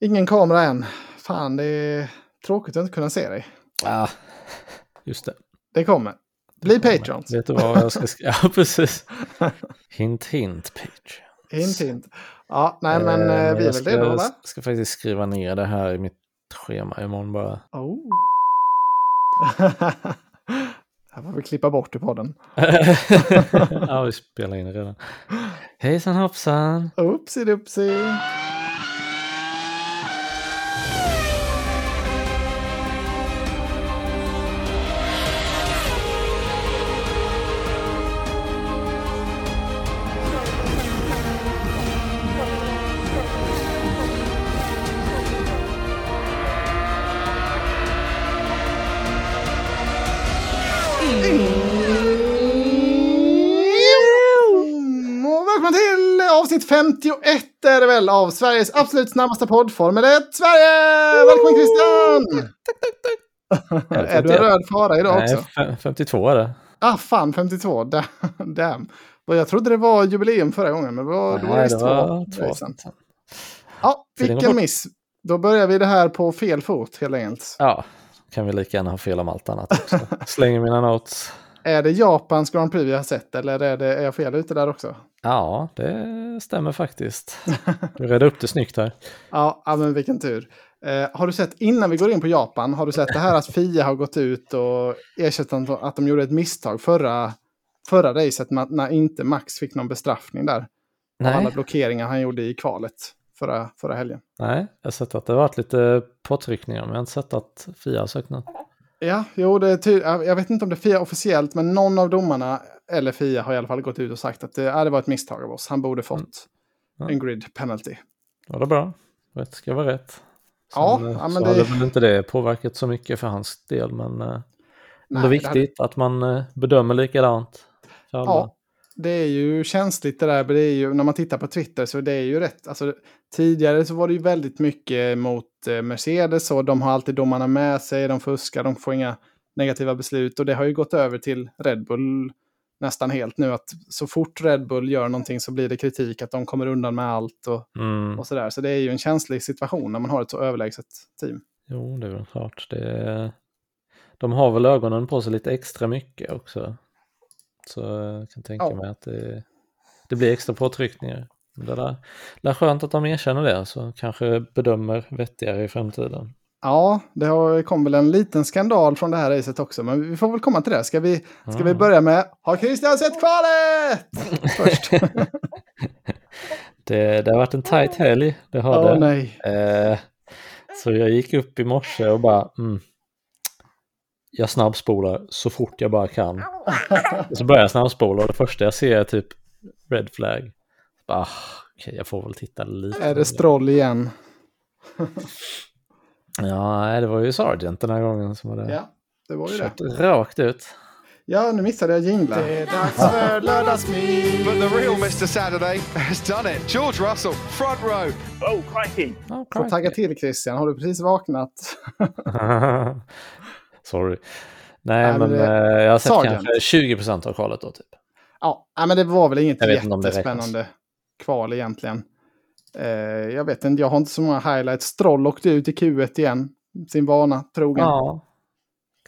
Ingen kamera än. Fan, det är tråkigt att inte kunna se dig. Ja, just det. Det kommer. Bli Patreons. Vet du vad jag ska skriva? Ja, precis. Hint, hint, Patreon. Hint, hint. Ja, nej, men eh, vi är väl ska, redo, eller? Jag ska faktiskt skriva ner det här i mitt schema imorgon bara. Oh. Här får vi klippa bort i podden. ja, vi spelar in det redan. Hejsan hoppsan! Upsi dupsi. 51 är det väl av Sveriges absolut snabbaste podd Formel 1 Sverige! Välkommen Christian! är du en röd fara idag Nej, också? fe- 52 är det. Ah fan 52, Da- damn. Jag trodde det var jubileum förra gången men det var, då var det Nej, det var två två. Ja, vilken miss. Då börjar vi det här på fel fot helt enkelt. Ja, kan vi lika gärna ha fel om allt annat också. Slänger mina notes. Är det Japans Grand Prix vi har sett eller är, det, är jag fel ute där också? Ja, det stämmer faktiskt. Du redde upp det snyggt här. Ja, men vilken tur. Eh, har du sett, innan vi går in på Japan, har du sett det här att Fia har gått ut och erkänt att- de gjorde ett misstag förra, förra racet när inte Max fick någon bestraffning där? Av alla Nej, blockeringar han gjorde i kvalet förra, förra helgen. nej, jag har sett att det varit lite påtryckningar, men jag har inte sett att Fia har sagt något. Ja, jo, det är ty- jag vet inte om det är Fia officiellt, men någon av domarna, eller Fia, har i alla fall gått ut och sagt att det, ja, det var ett misstag av oss. Han borde fått Ja. en grid penalty. Var det bra? Rätt ska vara rätt. Ja, Sen, eh, ja, men så det- hade väl inte det påverkat så mycket för hans del, men eh, Nej, det är det hade- viktigt att man eh, bedömer likadant. För alla. Ja, det är ju känsligt det där. men Det är ju, när man tittar på Twitter så det är ju rätt. Alltså, tidigare så var det ju väldigt mycket mot eh, Mercedes och de har alltid domarna med sig. De fuskar, de får inga negativa beslut. Och det har ju gått över till Red Bull nästan helt nu. Att så fort Red Bull gör någonting så blir det kritik att de kommer undan med allt och, Mm. och sådär. Så det är ju en känslig situation när man har ett så överlägset team. Jo, det är väl klart. Det, de har väl ögonen på sig lite extra mycket också. Så jag kan tänka Ja. mig att det, det blir extra påtryckningar. Det är det är skönt att de erkänner det, så kanske bedömer vettigare i framtiden. Ja, det har, kom väl en liten skandal från det här racet också, men vi får väl komma till det. Ska vi, ska vi Ja. börja med, har Christian sett kvalet? Först. Det, det har varit en tight helg, det har Åh det. nej. Eh, så jag gick upp i morse och bara, mm, jag snabbspolar så fort jag bara kan. Så börjar jag snabbspola och det första jag ser är typ red flag. Ah, Okej, jag får väl titta lite. Är det Stroll igen? Ja, det var ju Sargent den här gången som hade Ja, det var ju det. kört rakt ut. Ja, nu missade jag jingla. Det är dags för lördagsmys. But the real Mr. Saturday has done it. George Russell, front row. Oh, crikey. Oh, Får tagga till Christian, har du precis vaknat? Sorry. Nej, Nej, men men, det- eh, jag har sett Sargent. kanske 20% av kvalet då typ. Ja, men det var väl inget jättespännande kval egentligen. Eh, jag vet inte, jag har inte så många highlights. Stroll åkte ut i Q1 igen. Sin vana trogen. Ja,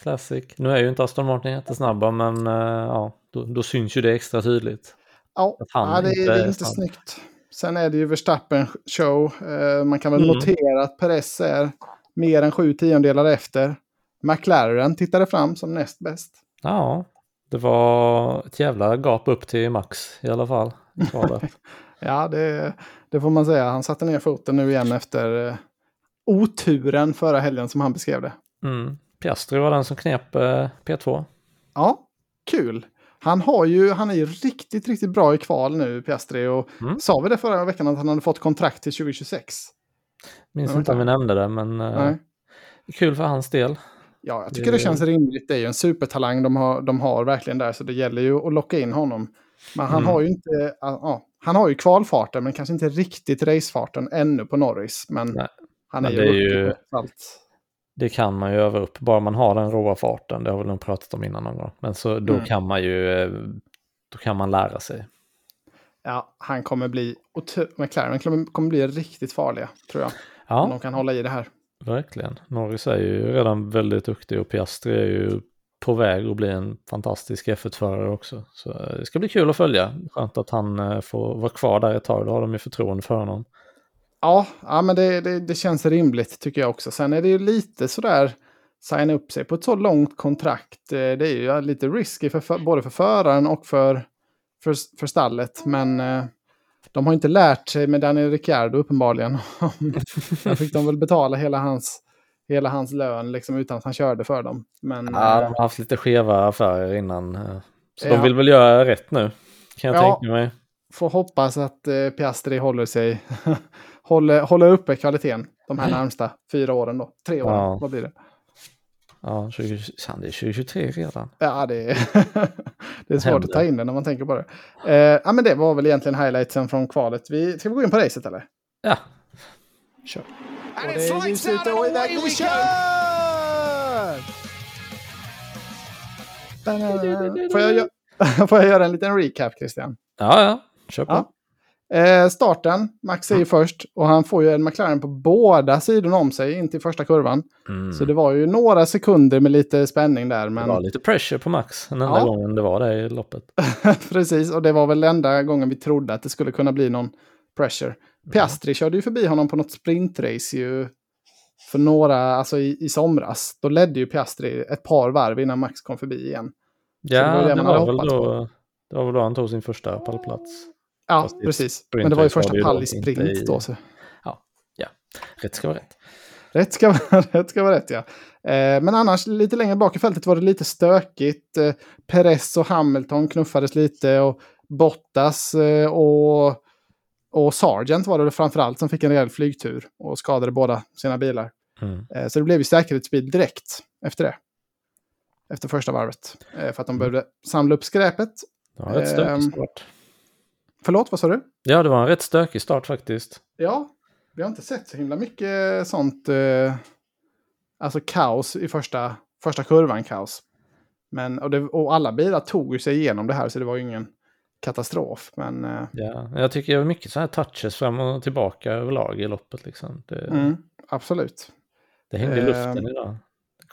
classic. Nu är ju inte Aston Martin jättesnabba, men eh, ja, då, då syns ju det extra tydligt. Ja, ja det, är- inte är inte snyggt. Sen är det ju Verstappen show. Eh, man kan väl Mm. notera att Perez är mer än sju tiondelar efter. McLaren tittade fram som näst bäst. Ja, det var ett jävla gap upp till Max i alla fall. Ja, det, det får man säga. Han satte ner foten nu igen efter eh, oturen förra helgen som han beskrev det. mm. Piastri var den som knep eh, P2. Ja, kul. Han, har ju, han är ju riktigt, riktigt bra i kval nu, Piastri. Och Mm. sa vi det förra veckan att han hade fått kontrakt till 2026? Minns inte om vi nämnde det, men eh, kul för hans del. Ja, jag tycker det Det- känns rimligt. Det är ju en supertalang de har, de har verkligen där, så det gäller ju att locka in honom. Men han Mm. har ju inte, ja, han har ju kvalfarten, men kanske inte riktigt racefarten ännu på Norris. Men Nej. han är Men ju, det är ju- allt. Det kan man ju öva upp, bara man har den råa farten. Det har vi nog pratat om innan någon gång. Men så då Mm. kan man ju, eh, då kan man lära sig. Ja, han kommer bli, McLaren kommer, bli riktigt farliga, tror jag. Om Ja, de kan hålla i det här verkligen. Norris är ju redan väldigt duktig och Piastri är ju på väg att bli en fantastisk F1-förare också. Så eh, det ska bli kul att följa. Skönt att han eh, får vara kvar där ett tag. Då har de ju förtroende för honom. Ja, ja men det, det, det känns rimligt tycker jag också. Sen är det ju lite sådär signa upp sig på ett så långt kontrakt. Eh, det är ju lite risky för, för, både för föraren och för, för, för stallet. Men eh, de har inte lärt sig med Daniel Ricciardo uppenbarligen. Där fick de väl betala hela hans, hela hans lön liksom, utan att han körde för dem. Men Ja, de har haft lite skeva affärer innan. eh, Så Ja. de vill väl göra rätt nu. Kan jag Ja. tänka mig. får hoppas att eh, Piastri håller sig, håller, håller uppe kvaliteten de här närmsta fyra åren då. Tre åren, Ja. vad blir det? Ja, 20, fan, det är 2023 redan. Ja, det är, det är svårt Händer. att ta in det när man tänker på det. Eh, ja, men det var väl egentligen highlightsen från kvalet. Vi, ska vi gå in på racet eller? Ja, Kör. Och det är out och iväg vi kör! Får jag, får jag göra en liten recap, Christian? ja, ja. kör på. Ja. Eh, starten, Max är ju först och han får ju en McLaren på båda sidorna om sig in till första kurvan. Mm. Så det var ju några sekunder med lite spänning där. Det Men var lite pressure på Max den enda Ja. gången det var det i loppet. precis, och det var väl enda gången vi trodde att det skulle kunna bli någon pressure. Piastri körde ju förbi honom på något sprintrace ju för några, alltså i, i somras. Då ledde ju Piastri ett par varv innan Max kom förbi igen. det var Ja, det det, var väl då, det var väl då han tog sin första pallplats. Ja, precis. Men det var ju första pall i sprint då. Så. Rätt ska vara rätt. Rätt ska, vara- rätt ska vara rätt, ja. Eh, men annars, lite längre bak i fältet var det lite stökigt. Eh, Perez och Hamilton knuffades lite och Bottas eh, och, och Sargent var det framförallt som fick en rejäl flygtur och skadade båda sina bilar. Mm. Eh, så det blev ju säkerhetsbil direkt efter det. Efter första varvet. Eh, för att de Mm. behövde samla upp skräpet. En rätt stökig Ehm. start. Förlåt, vad sa du? Ja, det var en rätt stökig start faktiskt. Ja, vi har inte sett så himla mycket sånt. Eh, alltså kaos i första, första kurvan kaos. Men, och, det, och alla bilar tog ju sig igenom det här så det var ju ingen katastrof. Men eh, Ja, jag tycker det var mycket så här touches fram och tillbaka överlag i loppet. Liksom. Det, mm, absolut. det hängde i luften Ehm. idag.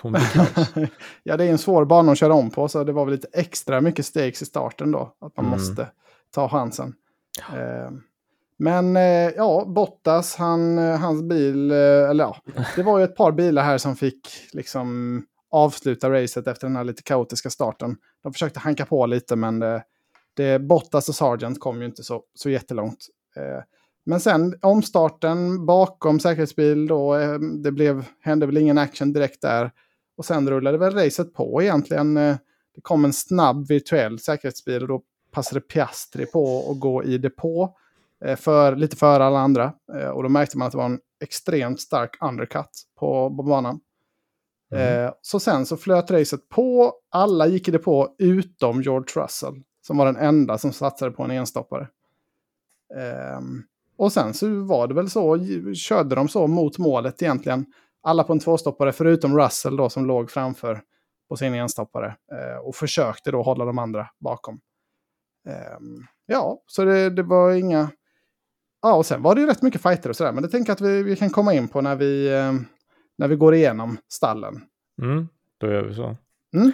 Det ja, det är en svår bana att köra om på så det var väl lite extra mycket stegs i starten då. Att man Mm. måste ta chansen. Eh, men ja, Bottas, han, eh, hans bil, eh, eller ja, det var ju ett par bilar här som fick liksom avsluta racet efter den här lite kaotiska starten. De försökte hanka på lite men det, det, Bottas och Sargent kom ju inte så, så jättelångt. Men sen omstarten bakom säkerhetsbil då, det blev, hände väl ingen action direkt där. Och sen rullade väl racet på egentligen. Det kom en snabb virtuell säkerhetsbil och då passade Piastri på att gå i depå. eh, För, lite före alla andra. Eh, Och då märkte man att det var en extremt stark undercut på, på banan. Mm. Eh, så sen så flöt racet på. Alla gick i depå utom George Russell. Som var den enda som satsade på en enstoppare. Ehm, och sen så var det väl så, körde de så mot målet egentligen. Alla på en tvåstoppare förutom Russell då som låg framför på sin enstoppare. Eh, och försökte då hålla de andra bakom. Ehm, ja, så det, det var inga... Ja, och sen var det ju rätt mycket fighter och sådär. Men det tänker jag att vi, vi kan komma in på när vi, eh, när vi går igenom stallen. Mm, då gör vi så. Mm.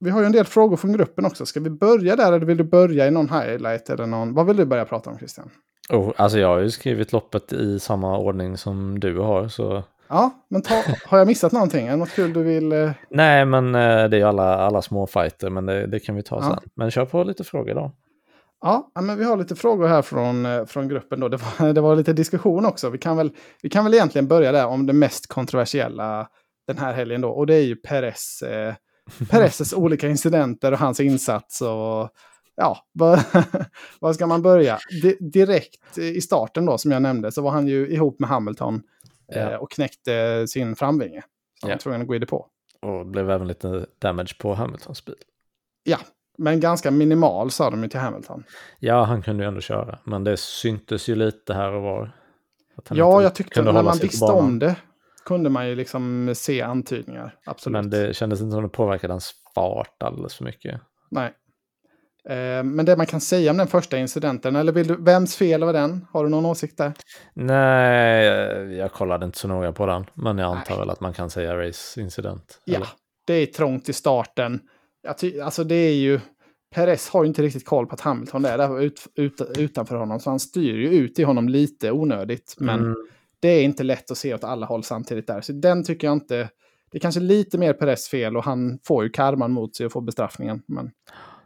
Vi har ju en del frågor från gruppen också. Ska vi börja där eller vill du börja i någon highlight eller någon... Vad vill du börja prata om Christian? Oh, alltså jag har ju skrivit loppet i samma ordning som du har. Så... Ja, men ta, har jag missat någonting? Är det något kul du vill... eh, Nej, men eh, det är ju alla, alla små fighter, men det, det kan vi ta Ja. sen. Men kör på lite frågor då. Ja, men vi har lite frågor här från, eh, från gruppen. Då. Det, var, det var lite diskussion också. Vi kan, väl, vi kan väl egentligen börja där om det mest kontroversiella den här helgen. Då. Och det är ju Perez, eh, Perezes olika incidenter och hans insats. Och, ja, vad, vad ska man börja? Di, direkt i starten då, som jag nämnde, så var han ju ihop med Hamilton Ja. och knäckte sin framvinge. Så han Ja. var tvungen att gå i depå. Och det blev även lite damage på Hamiltons bil. Ja, men ganska minimal sa de ju till Hamilton. Ja, han kunde ju ändå köra, men det syntes ju lite här och var. Ja, jag tyckte när man visste om det kunde man ju liksom se antydningar. Absolut. Men det kändes inte som det påverkade hans fart alldeles för mycket. Nej. Eh, men det man kan säga om den första incidenten, eller vill du, vems fel var den? Har du någon åsikt där? Nej, jag kollade inte så noga på den. Men jag antar väl att man kan säga race-incident. Ja, eller? det är trångt i starten. Alltså det är ju... Perez har ju inte riktigt koll på att Hamilton är där ut, ut, utanför honom. Så han styr ju ut i honom lite onödigt. Men Mm. det är inte lätt att se åt alla håll samtidigt där. Så den tycker jag inte... Det är kanske lite mer Perez fel och han får ju karman mot sig och får bestraffningen. Men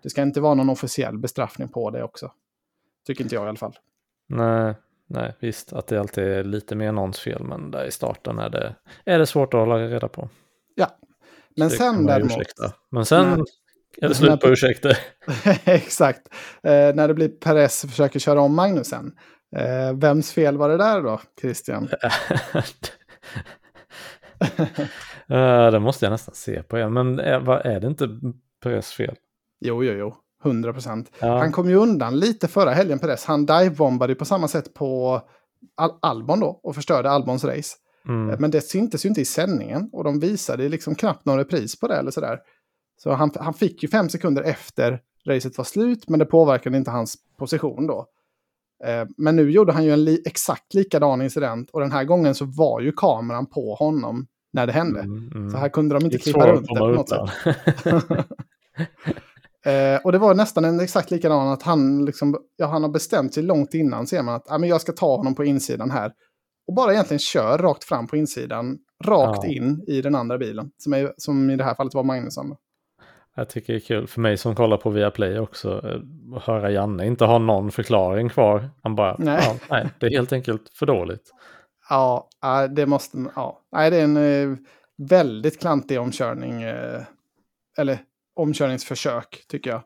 det ska inte vara någon officiell bestraffning på det också. Tycker inte jag i alla fall. Nej, nej, visst att det alltid är lite mer någons fel. Men där i starten är det, är det svårt att hålla reda på. Ja. Men kan sen däremot... ursäkta. Men sen Nej. är det slut på ursäkter. Exakt. Eh, när det blir Perez som försöker köra om Magnusen. Eh, vems fel var det där då, Christian? Eh, det måste jag nästan se på igen. Men är, vad, är det inte Perez fel? Jo, jo, jo. 100 procent. Ja. Han kom ju undan lite förra helgen, Perez. Han divebombade på samma sätt på Al- Albon då och förstörde Albons race. Mm. Eh, Men det syntes ju inte i sändningen och de visade liksom knappt någon repris på det eller sådär. Så han, han fick ju fem sekunder efter racet var slut, men det påverkade inte hans position då. Eh, Men nu gjorde han ju en li exakt likadan incident och den här gången så var ju kameran på honom när det hände. Mm, mm. Så här kunde de inte klippa runt det på något sätt. Eh, och det var nästan en exakt likadan att han, liksom, ja, han har bestämt sig långt innan, ser man att ah, men jag ska ta honom på insidan här. Och bara egentligen kör rakt fram på insidan, rakt Ja. in i den andra bilen. Som, är, som i det här fallet var Magnusson. Jag tycker det är kul för mig som kollar på Viaplay också. eh, Att höra Janne inte ha någon förklaring kvar. Han bara, Nej. Ja, nej, det är helt enkelt för dåligt. Ja, det måste... Ja. Nej, det är en eh, väldigt klantig omkörning. Eh, eller omkörningsförsök, tycker jag.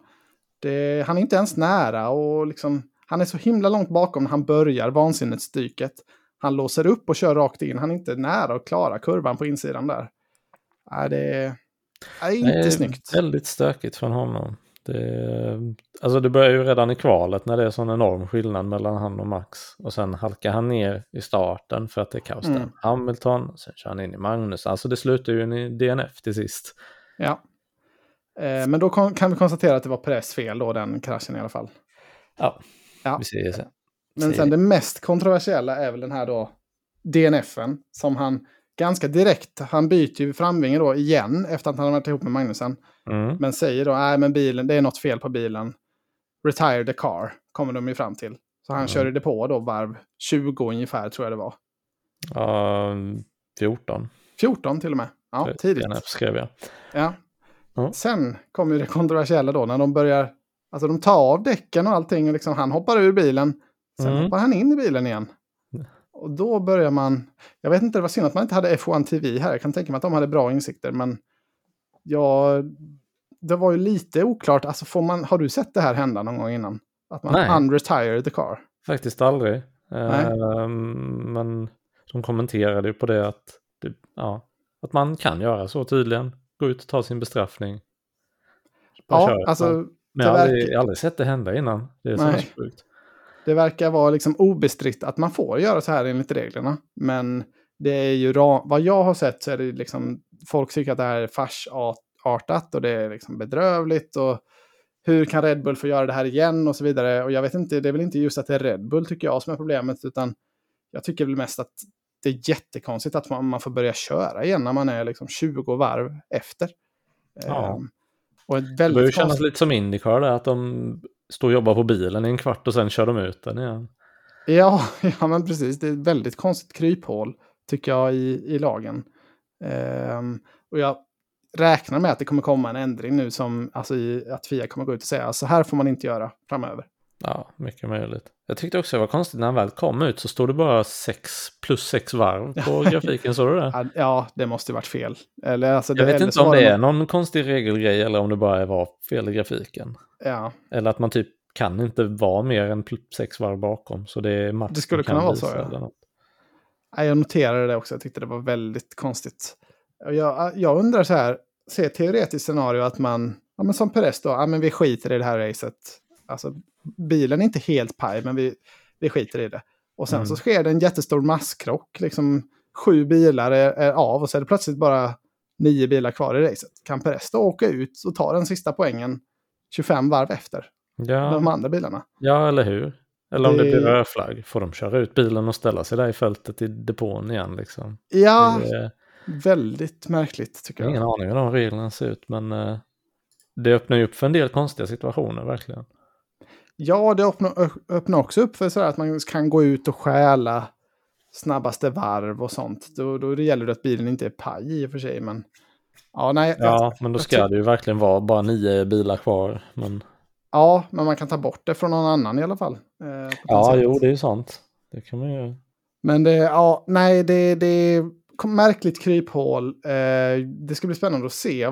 Det, han är inte ens nära och liksom... Han är så himla långt bakom när han börjar vansinnesdyket. Han låser upp och kör rakt in. Han är inte nära att klara kurvan på insidan där. Nej, det är, det är inte är snyggt. Väldigt stökigt från honom. Det, alltså det börjar ju redan i kvalet när det är sån enorm skillnad mellan han och Max. Och sen halkar han ner i starten för att det är kaos där. Mm. Hamilton, sen kör han in i Magnus. Alltså det slutar ju i DNF till sist. Ja. Eh, men då kan vi konstatera att det var Perez fel då, den kraschen i alla fall. Ja, Ja. vi ser sen. Men sen det mest kontroversiella är väl den här då DNFen som han ganska direkt, han byter ju framvinge då igen efter att han har varit ihop med Magnusen. Mm. Men säger då, nej men bilen, det är något fel på bilen. Retire the car, kommer de ju fram till. Så han Mm. körde det på då varv 20 ungefär tror jag det var. Ja, 14. 14 till och med. Ja, tidigt. DNF skrev jag. Ja. Ja. Sen kommer det kontroversiella då när de börjar, alltså de tar av däcken och allting och liksom han hoppar ur bilen. Sen Mm. hoppar han in i bilen igen. Och då börjar man, jag vet inte, det var synd att man inte hade F1 TV här. Jag kan tänka mig att de hade bra insikter, men ja, det var ju lite oklart. Alltså får man, har du sett det här hända någon gång innan? Att man Nej. unretire the car? Faktiskt aldrig. Nej. Ehm, men de kommenterade ju på det att, det, ja, att man kan göra så tydligen. Gå ut och ta sin bestraffning. Bara Ja, köra. alltså men jag har aldrig, verkar- aldrig sett det hända innan. Det är så sjukt. Det verkar vara liksom obestritt att man får göra så här enligt reglerna. Men det är ju, vad jag har sett så är det liksom, folk tycker att det här är farsartat och det är liksom bedrövligt. Och hur kan Red Bull få göra det här igen och så vidare. Och jag vet inte, det är väl inte just att det är Red Bull tycker jag som är problemet, utan jag tycker väl mest att det är jättekonstigt att man, man får börja köra igen när man är liksom 20 varv efter. Ja. Ehm, och ett Det börjar väldigt kännas lite som Indycar att de står och jobbar på bilen i en kvart och sen kör de ut den igen. Ja, ja, men precis. Det är ett väldigt konstigt kryphål, tycker jag, i, i lagen. Ehm, och jag räknar med att det kommer komma en ändring nu, som, alltså i, att Fia kommer gå ut och säga så här får man inte göra framöver. Ja, mycket möjligt. Jag tyckte också det var konstigt när han väl kom ut så stod det bara sex plus sex varv på grafiken, såg du det? Ja, det måste ju varit fel. Eller, alltså, Jag vet inte om det är någon- konstig regelgrej eller om det bara var fel i grafiken. Ja, Eller att man typ kan inte vara mer än pl- sex varv bakom. Så det är max Det skulle kunna vara så, ja. Ja, jag noterade det också. Jag tyckte det var väldigt konstigt. Jag, jag undrar så här, se teoretiskt scenario att man, ja, men som Perez då, ja, men vi skiter i det här racet. Alltså, bilen är inte helt paj, men vi, vi skiter i det. Och sen Mm. så sker det en jättestor masskrock, liksom sju bilar är, är av och så är det plötsligt bara nio bilar kvar i racet. Kan Perez då åka ut och ta den sista poängen 25 varv efter? Ja, de andra bilarna. ja eller hur? Eller om det Det- blir rödflagg, får de köra ut bilen och ställa sig där i fältet i depån igen liksom? Ja, Det väldigt märkligt tycker jag. ingen aning hur de reglerna ser ut, men eh, det öppnar ju upp för en del konstiga situationer verkligen. Ja, det öppnar, också upp för sådär att man kan gå ut och stjäla snabbaste varv och sånt. Då, då det gäller det att bilen inte är paj i och för sig, men... Ja, nej. Ja, men då jag ska tror- det ju verkligen vara bara nio bilar kvar. Men Ja, men man kan ta bort det från någon annan i alla fall. eh, ja, jo, det är ju sant. Det kan man ju. Men det, ja, nej, det, det är märkligt kryphål. Eh, det ska bli spännande att se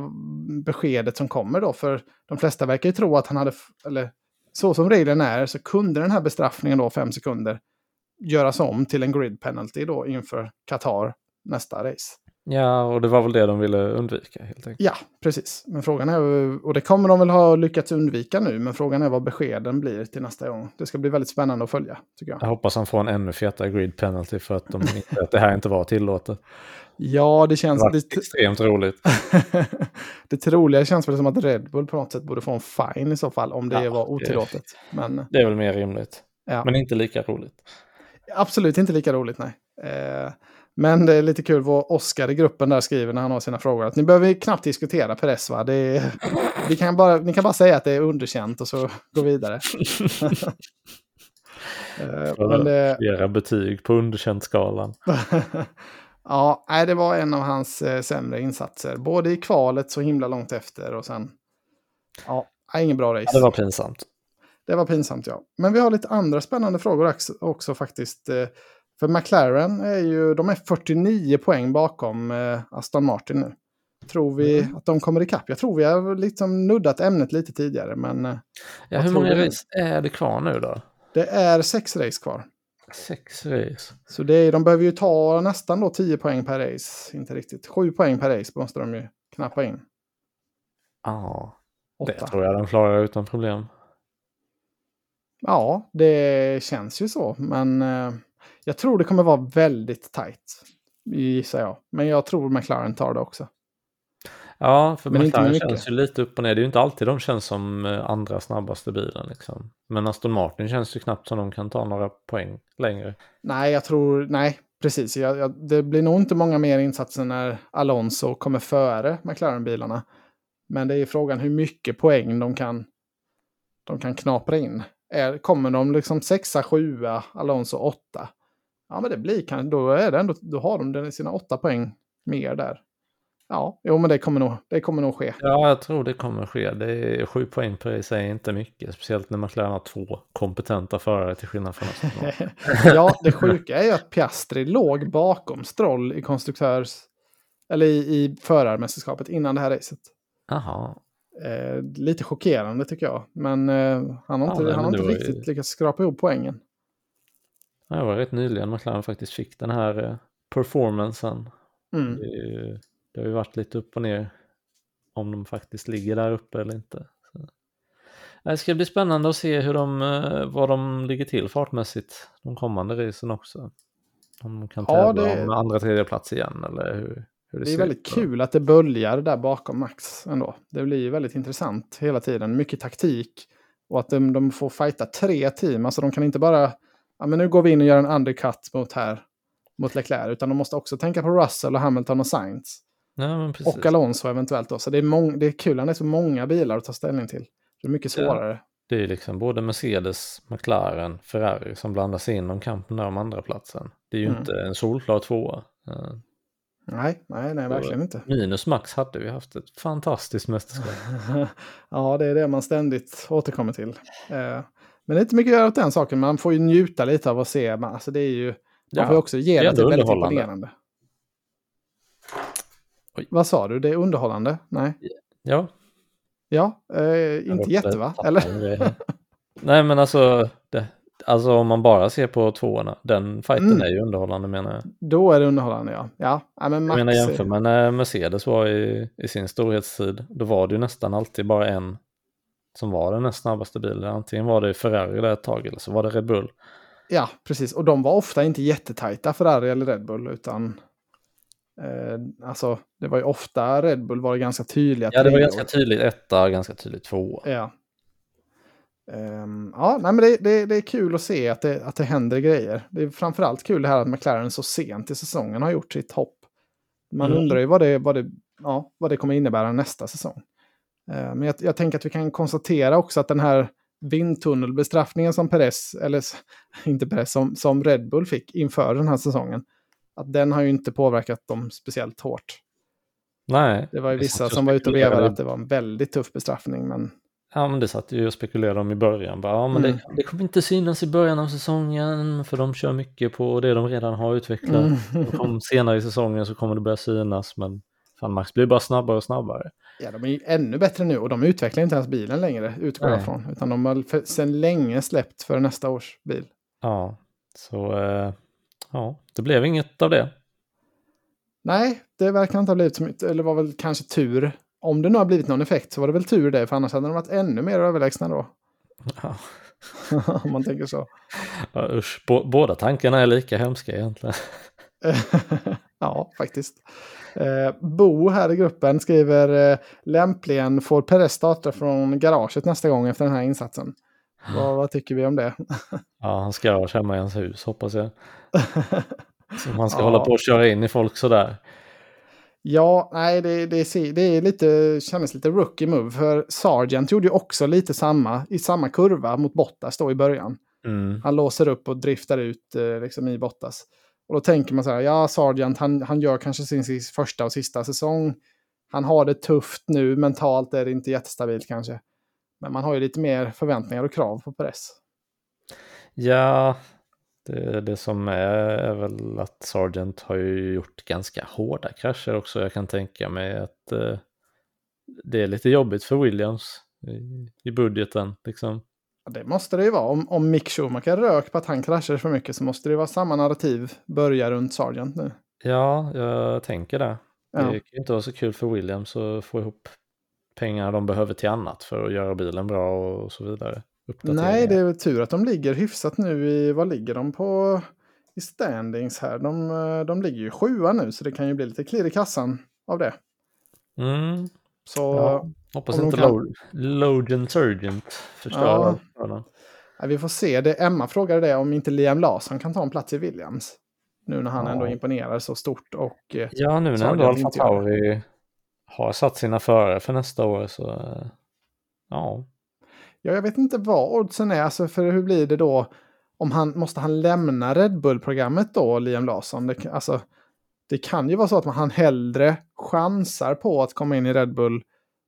beskedet som kommer då. För de flesta verkar ju tro att han hade, eller så som reglerna är, så kunde den här bestraffningen då, fem sekunder, göras om till en grid penalty då inför Qatar nästa race. Ja, och det var väl det de ville undvika helt enkelt. Ja, precis. Men frågan är, och det kommer de väl ha lyckats undvika nu, men frågan är vad beskeden blir till nästa gång. Det ska bli väldigt spännande att följa, tycker jag. Jag hoppas han får en ännu fetare grid penalty för att de inte, att det här inte var tillåtet. Ja, det Det känns... var Det, extremt roligt. det troliga känns väl som att Red Bull på något sätt borde få en fine i så fall om det Ja, var det- otillåtet. Men Det är väl mer rimligt. ja, Men inte lika roligt. absolut inte lika roligt, nej. Eh, men det är lite kul vad Oskar i gruppen där skriver när han har sina frågor. Att ni behöver knappt diskutera Perez, va? Det är, vi kan bara, ni kan bara säga att det är underkänt och så gå vidare. Eh, men det, Flera betyg på underkänt-skalan. ja, nej, det var en av hans eh, sämre insatser. Både i kvalet så himla långt efter och sen... Ja, ingen bra race. Ja, det var pinsamt. Det var pinsamt, ja. Men vi har lite andra spännande frågor också, faktiskt. eh, För McLaren är ju, de är 49 poäng bakom eh, Aston Martin nu. Tror vi Mm. att de kommer ikapp? Jag tror vi har liksom nuddat ämnet lite tidigare, men Ja, hur många race är det kvar nu då? det är sex race kvar. Sex race. Så det är, de behöver ju ta nästan då 10 poäng per race. Inte riktigt. 7 poäng per race måste de ju knappa in. Ja, det Åtta. tror jag de klarar utan problem. Ja, det känns ju så. Men eh, jag tror det kommer vara väldigt tajt. Gissar jag. Men jag tror McLaren tar det också. Ja, för McLaren känns ju lite upp och ner. Det är ju inte alltid de känns som eh, andra snabbaste bilen. Liksom. Men Aston Martin känns ju knappt som de kan ta några poäng längre. Nej, jag tror... Nej, precis. Jag, jag, det blir nog inte många mer insatser när Alonso kommer före McLaren-bilarna. Men det är frågan hur mycket poäng de kan, de kan knapra in. Är, kommer de liksom sexa, sjua, Alonso åtta? Ja, men det blir kan, då är det ändå, då har de den- sina åtta poäng mer där. Ja, jo, men det kommer nog, det kommer nog ske. Ja, jag tror det kommer ske. Det är sju poäng per race är inte mycket. Speciellt när McLaren har två kompetenta förare till skillnad från Martin. ja, det sjuka är ju att Piastri låg bakom Stroll i konstruktörs... Eller i, i förarmästerskapet innan det här racet. Jaha. Eh, lite chockerande tycker jag. Men eh, han har Ja, inte, nej, han har inte var ju- riktigt lyckats skrapa ihop poängen. Det var rätt nyligen McLaren faktiskt fick den här eh, performancen. Mm. Det, är ju- det har ju varit lite upp och ner om de faktiskt ligger där uppe eller inte. Så. Det ska bli spännande att se hur de, eh, vad de ligger till fartmässigt de kommande racen också. Om de kan Ja, tävla det- om andra tredje plats igen eller hur, hur det, Det är väldigt ut. kul att det böljar där bakom Max ändå. Det blir ju väldigt intressant hela tiden. Mycket taktik. Och att de, de får fighta tre team. Alltså de kan inte bara... Ja, men nu går vi in och gör en undercut mot här. Mot Leclerc. Utan de måste också tänka på Russell och Hamilton och Sainz. Ja. Och Alonso eventuellt då. Så det är, det är kul det är så många bilar att ta ställning till. Det är mycket Ja. svårare. Det är liksom både Mercedes, McLaren, Ferrari som blandar sig in om kampen där om andra platsen. Det är ju Mm. inte en solklar tvåa. Eh, Nej, nej, nej, verkligen inte. Minus Max hade vi haft ett fantastiskt mästerskap. ja, det är det man ständigt återkommer till. Eh, men det är inte mycket att göra åt den saken. Man får ju njuta lite av att se. Alltså det är ju... Man Ja, får också ge det ändå väldigt imponerande. Oj. Vad sa du? Det är underhållande? Nej. Ja, Ja, eh, inte jätte va? Eller? Nej men alltså, det, alltså om man bara ser på tvåorna, den fighten Mm. är ju underhållande menar jag. Då är det underhållande ja. Ja, ja men Jag Max... menar jämför med när Mercedes var i, i sin storhetstid, då var det ju nästan alltid bara en som var den näst snabbaste bilen. Antingen var det Ferrari där ett tag eller så var det Red Bull. Ja, precis. Och de var ofta inte jättetajta Ferrari eller Red Bull, utan... Eh, alltså, det var ju ofta Red Bull var ganska tydliga Ja, det var ganska tydligt etta, ganska tydligt tvåa. Ja. Um, ja, nej, men det, det, det, är kul att se att det, att det händer grejer. Det är framförallt kul det här att McLaren så sent i säsongen har gjort sitt hopp. Man mm. undrar ju vad det, vad, det, ja, vad det kommer innebära nästa säsong. Uh, men jag, jag, tänker att vi kan konstatera också att den här vindtunnelbestraffningen som Perez, eller inte Perez, som, som Red Bull fick inför den här säsongen, att den har ju inte påverkat dem speciellt hårt. Nej. Det var ju vissa som var ute och vevade att det var en väldigt tuff bestraffning, men Ja, men det satt ju och spekulerade om i början. Bara, ja, men mm. det, det, kommer inte synas i början av säsongen för de kör mycket på det de redan har utvecklat. Mm. Senare i säsongen så kommer det börja synas, men fan, Max blir bara snabbare och snabbare. Ja, de är ju ännu bättre nu och de utvecklar inte ens bilen längre, utgår jag från. Utan de har sedan länge släppt för nästa års bil. Ja, så eh, ja, det blev inget av det. Nej, det verkar inte ha blivit så mycket, eller var väl kanske tur om det nu har blivit någon effekt så var det väl tur det, för annars hade de varit ännu mer överlägsna då. Ja. Om man tänker så. Ja, usch, båda tankarna är lika hemska egentligen. ja, faktiskt. Eh, Bo här i gruppen skriver eh, lämpligen får Perez starta från garaget nästa gång efter den här insatsen. Vad, vad tycker vi om det? ja, hans garage hemma i hans hus hoppas jag. Som han ska ja. hålla på och köra in i folk sådär. Ja, nej, det, det, det är lite, kändes lite rookie move. För Sargent gjorde ju också lite samma, i samma kurva mot Bottas då i början. Mm. Han låser upp och driftar ut eh, liksom, i Bottas. Och då tänker man så här, ja, Sargent, han, han gör kanske sin, sin första och sista säsong. Han har det tufft nu, mentalt är det inte jättestabilt kanske. Men man har ju lite mer förväntningar och krav på press. Ja, det, det som är, är väl att Sargent har ju gjort ganska hårda krascher också. Jag kan tänka mig att eh, det är lite jobbigt för Williams i, i budgeten. Liksom. Ja, det måste det ju vara. Om, om Mick Schumacher rök på att han kraschade för mycket så måste det vara samma narrativ börja runt Sargent nu. Ja, jag tänker det. Ja. Det kan inte vara så kul för Williams att få ihop pengar de behöver till annat för att göra bilen bra och så vidare. Nej, det är väl tur att de ligger hyfsat nu i, vad ligger de på i standings här? De, eh, de ligger ju sjua nu så det kan ju bli lite klirr i kassan av det. Mm. Så, ja, hoppas inte kan... Logan Surgent förstör ja. ja, Vi får se. Det, Emma frågade det om inte Liam Larsson kan ta en plats i Williams. Nu när han ja. ändå imponerar så stort och... Eh, ja, nu när ändå Alfa Tauri har satt sina förare för nästa år så... Ja, Ja, jag vet inte vad oddsen är. Alltså, för hur blir det då? Om han, måste han lämna Red Bull-programmet då, Liam Larsson? Det, alltså, det kan ju vara så att han hellre chansar på att komma in i Red Bull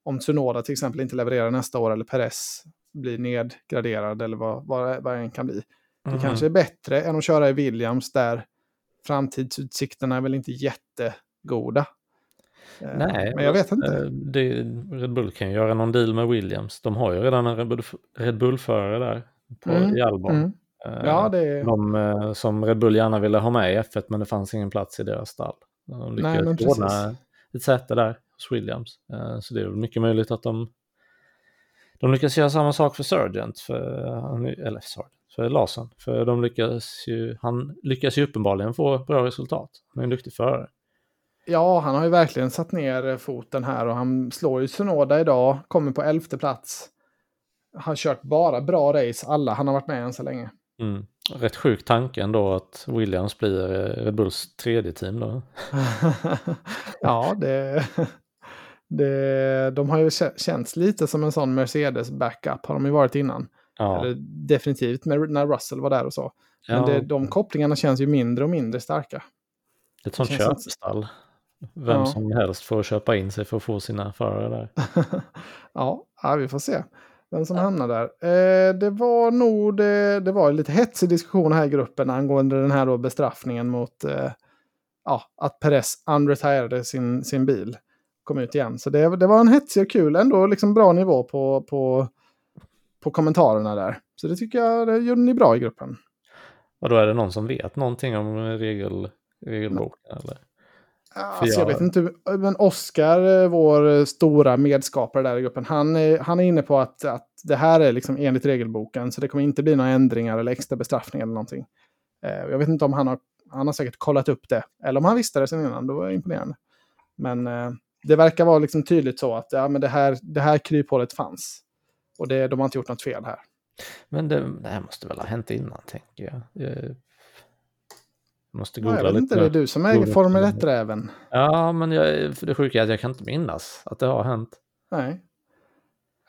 om Tsunoda till exempel inte levererar nästa år eller Perez blir nedgraderad eller vad, vad, vad det kan bli. Det mm. kanske är bättre än att köra i Williams där framtidsutsikterna är väl inte jättegoda. Eh, Nej, men jag vet inte. Eh, det, Red Bull kan göra någon deal med Williams. De har ju redan en Red Bull-förare där på, mm. i Albon. Mm. Eh, ja, det... De som Red Bull gärna ville ha med i F1 men det fanns ingen plats i deras stall. De lyckades ordna ett säte där hos Williams. Så det är mycket möjligt att de, de lyckas göra samma sak för Sargent, för, eller Sargent, för Larsson. För de lyckas ju, han lyckas ju uppenbarligen få bra resultat. Han är en duktig förare. Ja, han har ju verkligen satt ner foten här och han slår ju Sunoda idag, kommer på elfte plats. Han har kört bara bra race, alla han har varit med än så länge. Mm. Rätt sjuk tanke ändå att Williams blir eh, Red Bulls tredje team då. ja, det, det, de har ju känts lite som en sån Mercedes backup har de ju varit innan. Ja. Eller definitivt med, när Russell var där och så. Men ja. det, de kopplingarna känns ju mindre och mindre starka. Ett sånt köpstall. Vem ja. som helst får köpa in sig för att få sina förare där. ja, ja, vi får se vem som ja. hamnar där. Eh, det var nog det, det var lite hetsig diskussion här i gruppen angående den här då bestraffningen mot eh, ja, att Perez unretirade sin, sin bil. Kom ut igen. Så det, det var en hetsig och kul, ändå liksom bra nivå på, på, på kommentarerna där. Så det tycker jag, det gjorde ni bra i gruppen. Och då är det någon som vet någonting om regel, regelboken? Eller? Alltså, jag vet inte, men Oskar, eh, vår stora medskapare där i gruppen, han är, han är inne på att, att det här är liksom enligt regelboken, så det kommer inte bli några ändringar eller extra bestraffning eller någonting. Eh, jag vet inte om han har, han har säkert kollat upp det, eller om han visste det sen innan, då var det imponerande. Men eh, det verkar vara liksom tydligt så att ja, men det, här, det här kryphålet fanns. Och det, de har inte gjort något fel här. Men det, det här måste väl ha hänt innan, tänker jag. Måste Ja, googla jag vet inte, det är du som äger Googla Formel lite. 1-räven. Ja, men jag, för det sjuka är att jag kan inte minnas att det har hänt. Nej.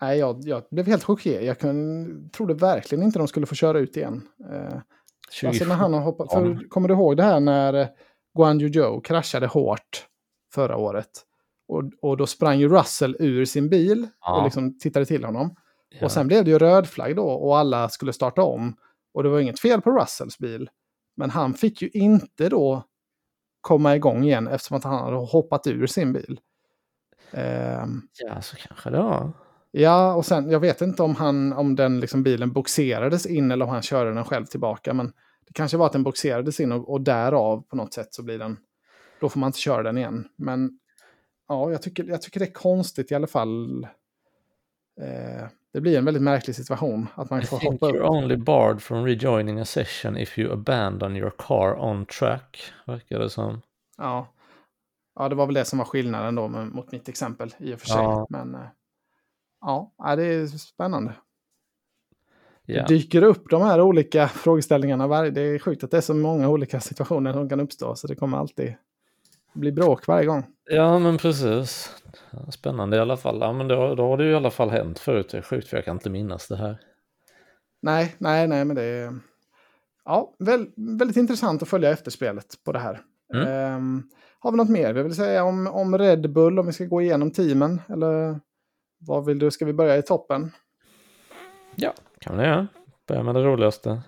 Nej, jag, jag blev helt chockerad. Jag kun, trodde verkligen inte de skulle få köra ut igen. Eh, alltså när han har hoppat, för, kommer du ihåg det här när Guan Yu Zhou kraschade hårt förra året? Och, och då sprang ju Russell ur sin bil Ja. och liksom tittade till honom. Ja. Och sen blev det ju röd flagg då och alla skulle starta om. Och det var inget fel på Russells bil. Men han fick ju inte då komma igång igen eftersom att han hade hoppat ur sin bil. Ehm, ja, så kanske det var. Ja, och sen, jag vet inte om, han, om den liksom bilen boxerades in eller om han körde den själv tillbaka. Men det kanske var att den boxerades in och, och därav på något sätt så blir den... Då får man inte köra den igen. Men ja, jag tycker, jag tycker det är konstigt i alla fall. Eh, det blir en väldigt märklig situation att man I får think hoppa you're upp. only barred from rejoining a session if you abandon your car on track, verkar det som. Ja. ja, det var väl det som var skillnaden då mot mitt exempel i och för sig. Ja. Men eh, ja, det är spännande. Ja. Det dyker upp de här olika frågeställningarna. Varje, det är sjukt att det är så många olika situationer som kan uppstå. Så det kommer alltid bli bråk varje gång. Ja, men precis. Spännande i alla fall. Ja, men då, då har det ju i alla fall hänt förut. Det är sjukt för jag kan inte minnas det här. Nej, nej, nej, men det är ja, väl, väldigt intressant att följa efterspelet på det här. Mm. Ehm, har vi något mer vi vill säga om, om Red Bull? Om vi ska gå igenom teamen? Eller vad vill du? Ska vi börja i toppen? Ja, kan man göra. Börja med det roligaste.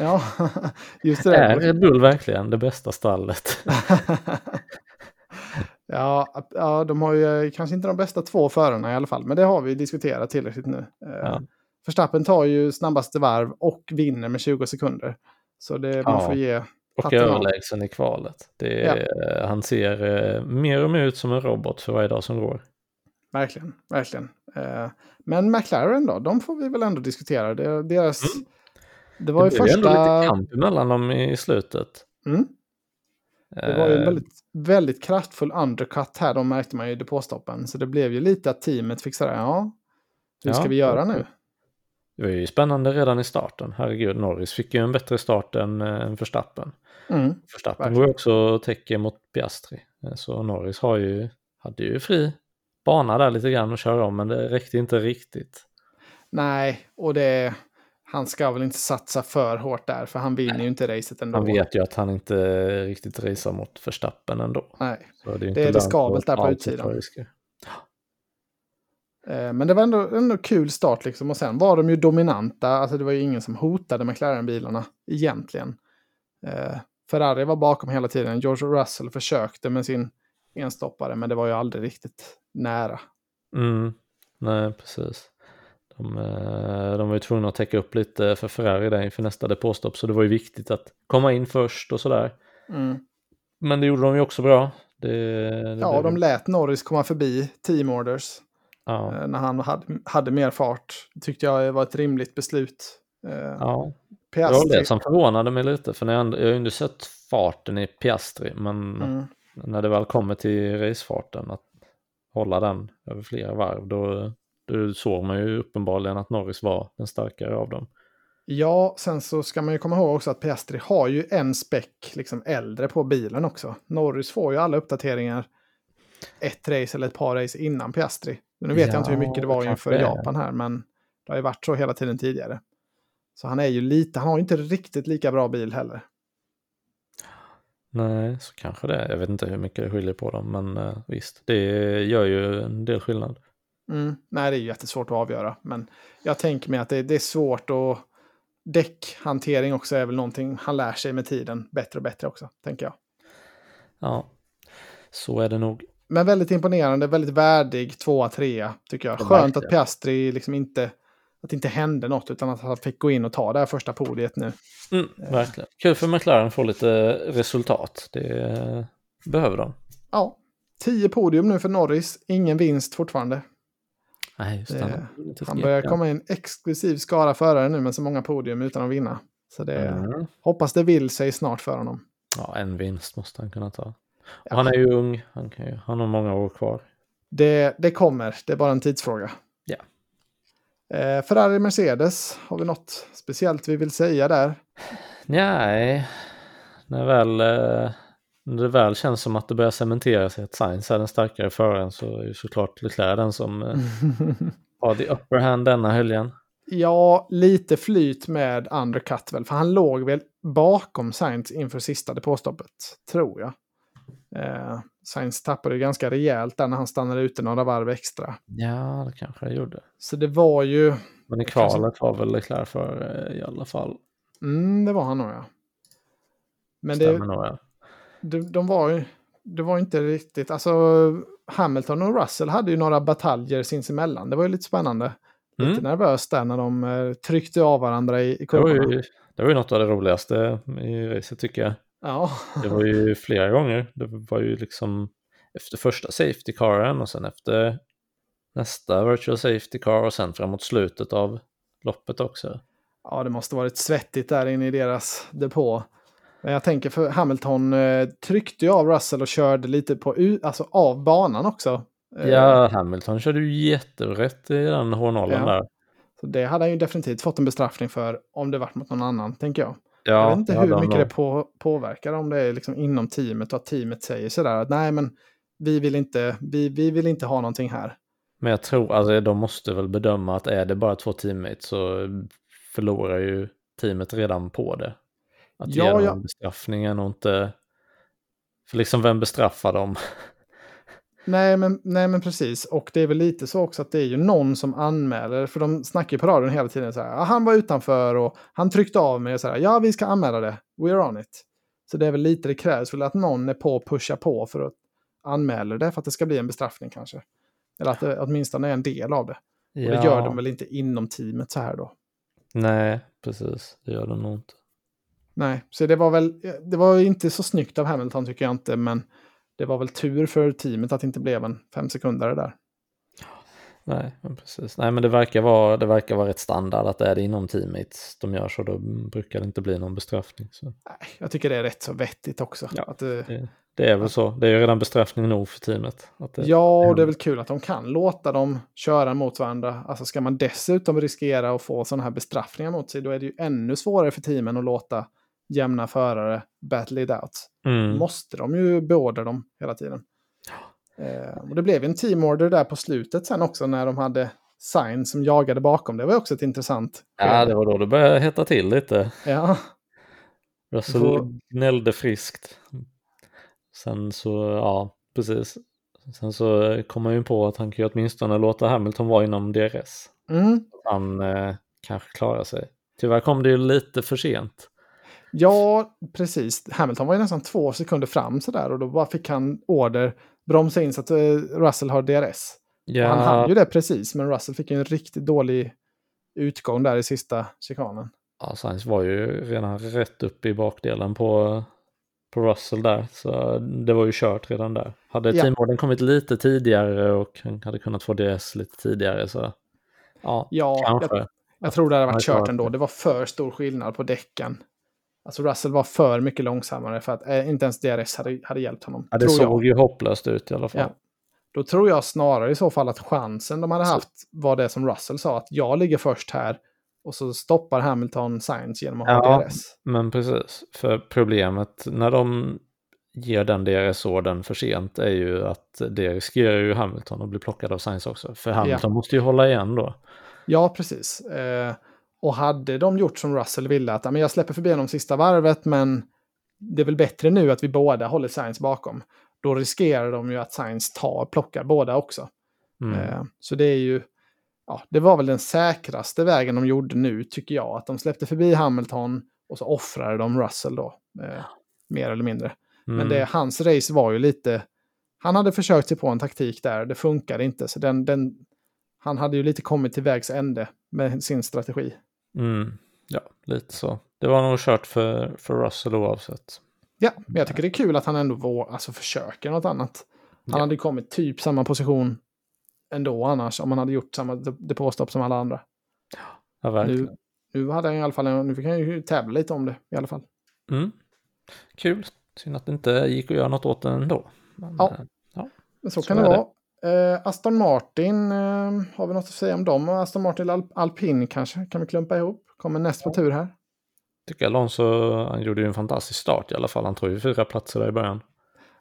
Ja, just det. Är Red Bull verkligen det bästa stallet? ja, ja, de har ju kanske inte de bästa två förarna i alla fall, men det har vi diskuterat tillräckligt nu. Eh, Ja. Verstappen tar ju snabbaste varv och vinner med 20 sekunder. Så det, man Ja. får ge Och överlägsen i kvalet. Det är, Han ser eh, mer och mer ut som en robot för varje dag som går. Verkligen, verkligen. Eh, men McLaren då, de får vi väl ändå diskutera. Det, deras, det var Mm. Det ju blev ändå första... lite kamp mellan dem i slutet. Mm, det var ju en Eh, väldigt, väldigt kraftfull undercut här, de märkte man ju i depåstoppen. Så det blev ju lite att teamet fick säga, ja, hur ska Ja, vi göra nu? Det var ju spännande redan i starten. Herregud, Norris fick ju en bättre start än, eh, än Verstappen. Mm. Verstappen går ju också och täcker mot Piastri. Eh, Så Norris har ju, hade ju fri bana där lite grann att köra om, men det räckte inte riktigt. Nej, och det... Han ska väl inte satsa för hårt där, för han vinner ju inte racet ändå. Han vet ju att han inte riktigt racear mot Verstappen ändå. Nej. Så det är, Det är riskabelt där på utsidan. Eh, Men det var ändå, ändå kul start liksom. Och sen var de ju dominanta. Alltså det var ju ingen som hotade McLaren-bilarna egentligen. Eh, Ferrari var bakom hela tiden. George Russell försökte med sin enstoppare, men det var ju aldrig riktigt nära. Mm, nej, precis. De, eh, de var ju tvungna att täcka upp lite för Ferrari där inför nästa depåstopp, så det var ju viktigt att komma in först och sådär. Mm. Men det gjorde de ju också bra. Det, det Ja, blev- de lät Norris komma förbi team orders ja, eh, när han hade, hade mer fart. tyckte jag var ett rimligt beslut. Eh, ja. Det var Piastri, det som förvånade mig lite, för när jag, jag har ju inte sett farten i Piastri, men mm, när det väl kommer till racefarten, att hålla den över flera varv, då, då såg man ju uppenbarligen att Norris var den starkare av dem. Ja, sen så ska man ju komma ihåg också att Piastri har ju en späck liksom äldre på bilen också. Norris får ju alla uppdateringar ett race eller ett par race innan Piastri. Nu vet jag inte hur Ja, mycket det var inför det. Japan här, men det har ju varit så hela tiden tidigare. Så han är ju lite, han har ju inte riktigt lika bra bil heller. Nej, så kanske det är. Jag vet inte hur mycket det skiljer på dem, men eh, visst, det gör ju en del skillnad. Mm. Nej, det är ju jättesvårt att avgöra, men jag tänker mig att det, det är svårt och däckhantering också är väl någonting han lär sig med tiden bättre och bättre också, tänker jag. Ja, så är det nog. Men väldigt imponerande, väldigt värdig tvåa, trea tycker jag. Ja, Skönt att Piastri liksom inte, att det inte hände något utan att han fick gå in och ta det här första podiet nu. Mm, verkligen. Kul för McLaren att få lite resultat. Det eh, behöver de. Ja, tio podium nu för Norris, ingen vinst fortfarande. Nej, just Det- det. Han börjar komma in exklusiv skara förare nu med så många podium utan att vinna. Så det Mm. hoppas det vill sig snart för honom. Ja, en vinst måste han kunna ta. Ja. Han är ju ung, han, kan ju, han har många år kvar. Det, det kommer, det är bara en tidsfråga. Ja. Eh, Ferrari Mercedes, har vi något speciellt vi vill säga där? Nej, när väl, eh, när det väl känns som att det börjar cementera sig att Sainz är den starkare föraren så är ju såklart Leclerc den som eh, har the upper hand denna helgen. Ja, lite flyt med undercut väl, för han låg väl bakom Sainz inför sista depåstoppet, tror jag. Eh, Sainz tappade ju ganska rejält där när han stannade ute några varv extra. Ja, det kanske jag gjorde. Så det var ju... Men i kvalet var väl Leclerc för i alla fall. Mm, det var han nog ja. Men Stämmer det, nog ja. De, de var ju... Det var inte riktigt... Alltså, Hamilton och Russell hade ju några bataljer sinsemellan. Det var ju lite spännande. Lite Mm. nervöst där när de eh, tryckte av varandra i, i Det var, kurvorna. ju, det var ju något av det roligaste i racet tycker jag. Ja. Det var ju flera gånger. Det var ju liksom efter första safety caren och sen efter nästa virtual safety car och sen framåt slutet av loppet också. ja, det måste varit svettigt där inne i deras depå. Jag tänker för Hamilton eh, tryckte ju av Russell och körde lite på, alltså av banan också. Eh, Ja, Hamilton körde ju jätterätt i den hårnollen Ja. där. Så det hade han ju definitivt fått en bestraffning för om det varit mot någon annan, tänker jag. Ja, jag vet inte det hur mycket det på, påverkar om det är liksom inom teamet och att teamet säger sådär att nej men vi vill inte, vi, vi vill inte ha någonting här. Men jag tror, alltså de måste väl bedöma att är det bara två teammates så förlorar ju teamet redan på det. Att Ja, ge dem ja. en bestraffningen och inte... För liksom vem bestraffar dem? Nej men, nej men precis, och det är väl lite så också att det är ju någon som anmäler, för de snackar ju på radion hela tiden så här, "Ja, han var utanför och han tryckte av mig och så här, ja vi ska anmäla det, we're on it. Så det är väl lite det krävs väl att någon är på och pushar på för att anmäla det för att det ska bli en bestraffning kanske. Eller att det åtminstone är en del av det. Och det gör de väl inte inom teamet så här då. Nej, precis. Det gör de nog inte. Nej, så det var väl, det var inte så snyggt av Hamilton tycker jag inte, men det var väl tur för teamet att det inte blev en fem sekunder där. Nej, precis. Nej, men det verkar, vara, det verkar vara rätt standard att är det inom teammates de gör så då brukar det inte bli någon bestraffning. Så. Nej, jag tycker det är rätt så vettigt också. Ja, att, det, Det, det är väl så. Det är ju redan bestraffning nog för teamet. Det, ja, och det är väl kul att de kan låta dem köra mot varandra. Alltså ska man dessutom riskera att få sådana här bestraffningar mot sig, då är det ju ännu svårare för teamen att låta jämna förare battle it out. Mm. Måste de ju beordra dem hela tiden. Eh, och det blev en team order där på slutet sen också när de hade Sign som jagade bakom. Det var också ett intressant. Ja, det var då det började hetta till lite. Ja, Russell får- gnällde friskt. Sen så, ja, precis. Sen så kom man ju på att han kan ju åtminstone låta Hamilton vara inom DRS. mm. Han eh, kanske klarar sig. Tyvärr kom det ju lite för sent. Ja, precis. Hamilton var ju nästan två sekunder fram sådär och då bara fick han order bromsa in så att eh, Russell har DRS. Och han hann ju det precis, men Russell fick ju en riktigt dålig utgång där i sista chikanen. Ja, Sainz var ju redan rätt upp i bakdelen på, på Russell där. Så det var ju kört redan där. Hade Ja. teamorden kommit lite tidigare och han hade kunnat få DS lite tidigare så ja, Ja, kanske. jag, jag tror det hade varit Ja, kört ändå. Det var för stor skillnad på däcken. Alltså Russell var för mycket långsammare för att eh, inte ens DRS hade, hade hjälpt honom. Ja, det tror jag. såg ju hopplöst ut i alla fall. Ja. Då tror jag snarare i så fall att chansen de hade haft var det som Russell sa, att jag ligger först här och så stoppar Hamilton Sainz genom att Ja. ha DRS. Men precis, för problemet när de ger den DRS-orden för sent är ju att det riskerar ju Hamilton att bli plockad av Sainz också. För Hamilton måste ju hålla igen då. Ja, precis. Eh, och hade de gjort som Russell ville, att "Ja, men jag släpper förbi honom sista varvet, men det är väl bättre nu att vi båda håller Sainz bakom. Då riskerar de ju att Sainz tar, plockar båda också. Mm. Eh, så det är ju, ja, det var väl den säkraste vägen de gjorde nu, tycker jag. Att de släppte förbi Hamilton och så offrade de Russell då. Eh, mer eller mindre. Men Mm. det, hans race var ju lite... Han hade försökt sig på en taktik där, det funkade inte. Så den, den, han hade ju lite kommit till vägs ände med sin strategi. Mm. Ja, lite så. Det var nog kört för, för Russell oavsett. Ja, men jag tycker det är kul att han ändå vår, alltså försöker något annat. Han Ja. hade kommit typ samma position ändå annars, om han hade gjort samma de- depåstopp som alla andra. Ja, verkligen. Nu, nu, hade han i alla fall, nu fick han ju tävla lite om det i alla fall. Mm. Kul. Synd att det inte gick att göra något åt det ändå. Men, Ja. eh, Men så, Så kan det är det. Eh, Aston Martin, eh, har vi något att säga om dem? Och Aston Martin Al Alpin kanske, kan vi klumpa ihop? Kommer näst på tur här. Tycker Alonso, han gjorde ju en fantastisk start i alla fall. Han tog ju fyra platser där i början.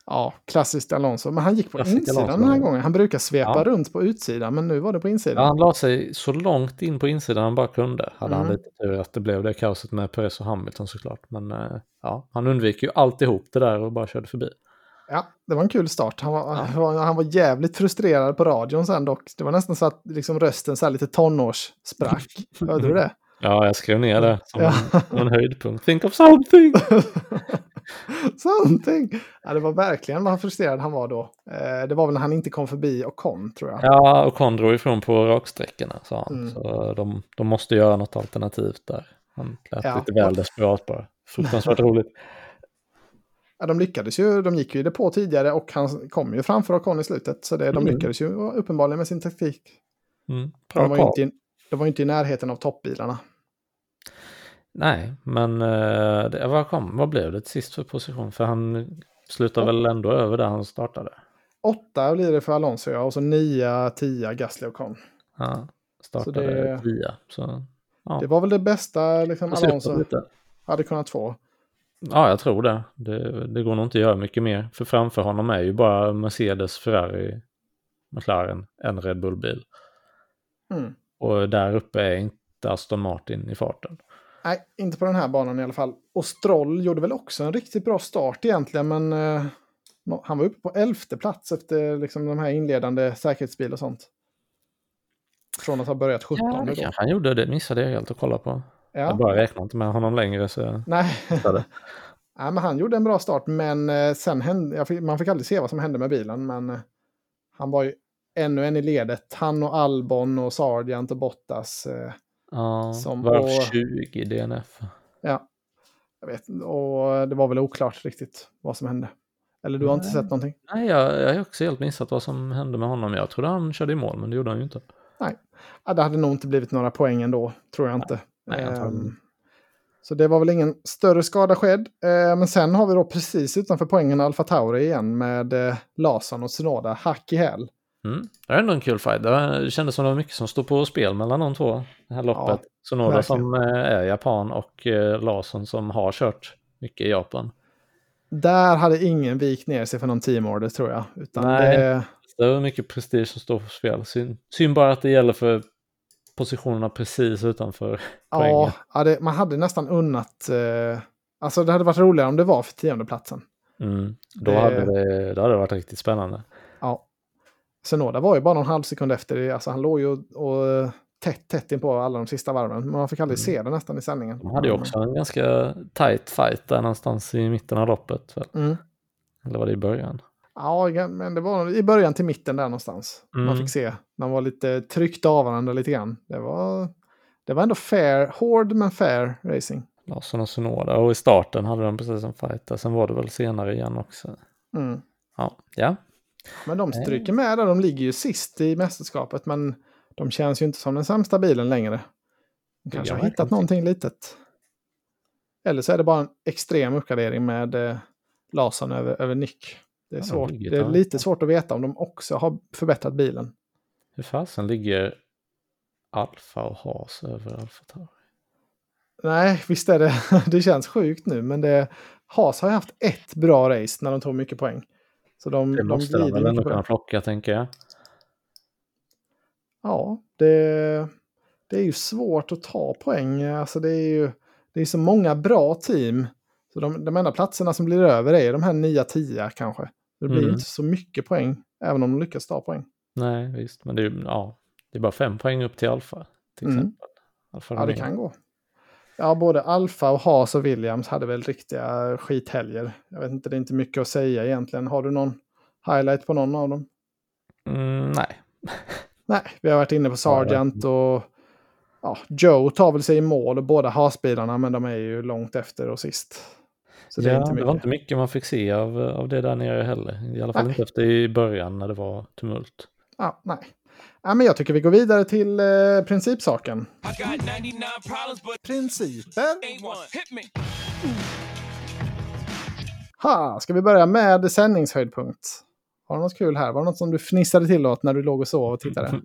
Ja, klassiskt Alonso. Men han gick på Klassiskt insidan Alonso. den här gången. Han brukar svepa Ja. runt på utsidan, men nu var det på Ja, insidan. han la sig så långt in på insidan han bara kunde. Hade han Mm. lite tur att det blev det kaoset med Perez och Hamilton såklart. Men eh, ja, han undviker ju alltihop det där och bara körde förbi. Ja, det var en kul start. Han var, han var, han var jävligt frustrerad på radion sen dock. Det var nästan så att liksom rösten så här lite tonårssprack. Hörde du det? Ja, jag skrev ner det som Ja. en, som en höjdpunkt. Think of something! Something! Ja, det var verkligen vad frustrerad han var då. Eh, det var väl när han inte kom förbi och kom, tror jag. Ja, och Con drog ifrån på raksträckorna sa han. Mm. Så de, de måste göra något alternativt där. Han lät Ja. lite väl desperat bara. Fruktansvärt roligt. Ja, de lyckades ju. De gick ju det på tidigare och han kom ju framför Ocon i slutet. Så det, de Mm. lyckades ju uppenbarligen med sin taktik. Mm. De var, inte, i- de var ju inte i närheten av toppbilarna. Nej, men eh, det, vad, kom, vad blev det till sist för position? För han slutar väl ändå över där han startade. Åtta blir det för Alonso, ja. Och så nia, tia, Gasly och Ocon. Ja, startade det- tia. Så, ja, Det var väl det bästa liksom, Alonso lite. hade kunnat få. Ja, jag tror det. det. Det går nog inte att göra mycket mer. För framför honom är ju bara Mercedes, Ferrari, McLaren, en Red Bull-bil. Mm. Och där uppe är inte Aston Martin i farten. Nej, inte på den här banan i alla fall. Och Stroll gjorde väl också en riktigt bra start egentligen, men eh, han var uppe på elfte plats efter liksom, de här inledande säkerhetsbil och sånt. Från att ha börjat 17 Ja, han gjorde. Det missade jag helt att kolla på. Jag Ja. bara räknar inte med honom längre så jag Nej. Nej, men han gjorde en bra start, men eh, sen hände, jag fick, man fick aldrig se vad som hände med bilen, men eh, han var ju ännu en i ledet. Han och Albon och Sargent och Bottas. Eh, Ja, Som varv på- 20 DNF. ja, jag vet Och det var väl oklart riktigt vad som hände. Eller du har inte Nej. sett någonting? Nej, jag, jag har också helt missat vad som hände med honom. Jag trodde han körde i mål, men det gjorde han ju inte. Ja, det hade nog inte blivit några poäng ändå, tror jag inte. Nej, antagligen. Ehm, så det var väl ingen större skada skedd. Eh, men sen har vi då precis utanför poängen Alfa Tauri igen med eh, Larsson och Tsunoda hack i häl. Mm. Det är ändå en kul fight. Det kändes som det var mycket som stod på spel mellan de två. Det här loppet. Sonoda verkligen. som eh, är japan och eh, Larsson som har kört mycket i Japan. Där hade ingen vikt ner sig för någon teamorder tror jag. Utan Nej. det, Det var mycket prestige som står på spel. Synd, synd bara att det gäller för positionerna precis utanför ja, poängen. ja, det, man hade nästan unnat... Eh, alltså det hade varit roligare om det var för tiondeplatsen. Mm. Då, Det- hade det, då hade det varit riktigt spännande. Ja. Sonoda var ju bara någon halv sekund efter. det. Alltså han låg ju och, tätt, tätt in på alla de sista varven. Men man fick aldrig se det nästan i sändningen. Mm. De hade ju också en ganska tight fight där någonstans i mitten av loppet. Mm. Eller var det i början? Ja, men det var i början till mitten där någonstans. Man Mm. fick se. Man var lite tryckt av varandra lite grann. Det var, det var ändå fair, hård men fair racing. Larsson och Sonoda. Och i starten hade de precis en fight. Sen var det väl senare igen också. Mm. Ja, ja. Men de stryker med där. De ligger ju sist i mästerskapet. Men de känns ju inte som den sämsta bilen längre. De kanske har hittat inte. någonting litet. Eller så är det bara en extrem uppgradering med eh, Larsson över, över Nick. Det är, Ja, svårt. ligger det är lite svårt att veta om de också har förbättrat bilen. Hur fasen ligger Alfa och Haas över Alfa Tauri? Nej, visst är det. det känns sjukt nu. Men det, Haas har ju haft ett bra race när de tog mycket poäng. Så de, Det de måste de väl ändå kunna plocka tänker jag. Ja, det, det är ju svårt att ta poäng. Alltså det är ju det är så många bra team. Så de, de enda platserna som blir över är de här 9-10 kanske. Det blir Mm. inte så mycket poäng, även om de lyckas ta poäng. Nej, visst. Men det är, ja, det är bara fem poäng upp till Alfa. Till Mm. exempel. Alfa Ja, det kan gå. Ja, både Alfa och Haas och Williams hade väl riktiga skithelger. Jag vet inte, det är inte mycket att säga egentligen. Har du någon highlight på någon av dem? Mm, nej. Nej, vi har varit inne på Sargent och ja, Joe tar väl sig i mål, båda Haas-bilarna, men de är ju långt efter och sist. Så det ja, inte det var inte mycket man fick se av, av det där nere heller. I alla fall Nej. inte efter i början när det var tumult. Ja, nej. Ja, men jag tycker vi går vidare till eh, principsaken. I got 99 problems, but Principer? Ha, ska vi börja med sändningshöjdpunkt? Har du något kul här? Var det något som du fnissade till åt när du låg och sov och tittade?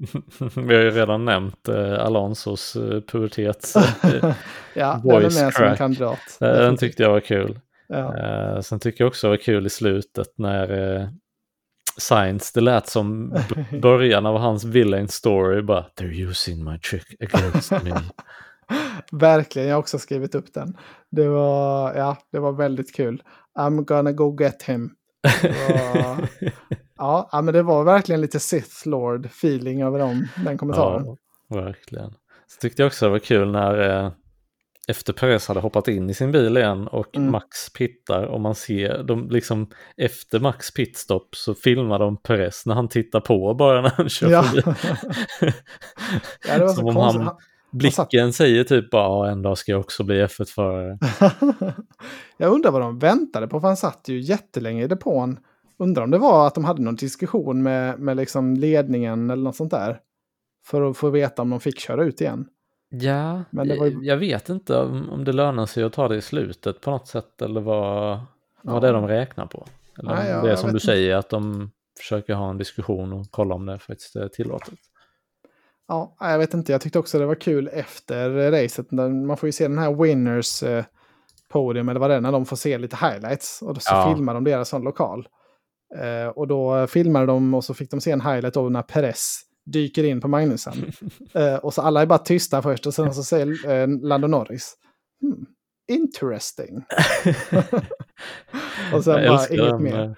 Vi har ju redan nämnt eh, Alonsos eh, pubertets... Eh, Ja, den är Voice med som en crack. kandidat. den tyckte jag var kul. Ja. Eh, sen tycker jag också det var kul i slutet när eh, Science, det lät som början av hans villain story. Bara, they're using my trick against me. Verkligen, jag har också skrivit upp den. Det var, ja, det var väldigt kul. I'm gonna go get him. Var, ja, men det var verkligen lite Sith Lord feeling över dem, den kommentaren. Ja, verkligen. Så tyckte jag också det var kul när eh, efter Perez hade hoppat in i sin bil igen och Mm. Max pittar och man ser de liksom efter Max pitstop så filmar de Perez när han tittar på bara när han kör Ja. förbi. Ja, Som om konstigt. han, blicken säger typ bara "Ja, en dag ska jag också bli F1-förare. jag undrar vad de väntade på, för han satt ju jättelänge i depån. Undrar om det var att de hade någon diskussion med, med liksom ledningen eller något sånt där. För att få veta om de fick köra ut igen. Ja, ju- jag vet inte om, om det lönar sig att ta det i slutet på något sätt eller vad, vad Ja. det är de räknar på. Eller Nej, jag- det är som du inte. säger att de försöker ha en diskussion och kolla om det faktiskt är tillåtet. Ja, jag vet inte. Jag tyckte också det var kul efter racet. Man får ju se den här winners eh, podium eller vad det är, när de får se lite highlights. Och så Ja. filmar de deras sån lokal. Eh, och då filmade de och så fick de se en highlight av när Perez dyker in på Magnusen. eh, och så alla är bara tysta först och sen så säger eh, Lando Norris. Hmm, interesting. och sen bara inget den, mer. eh,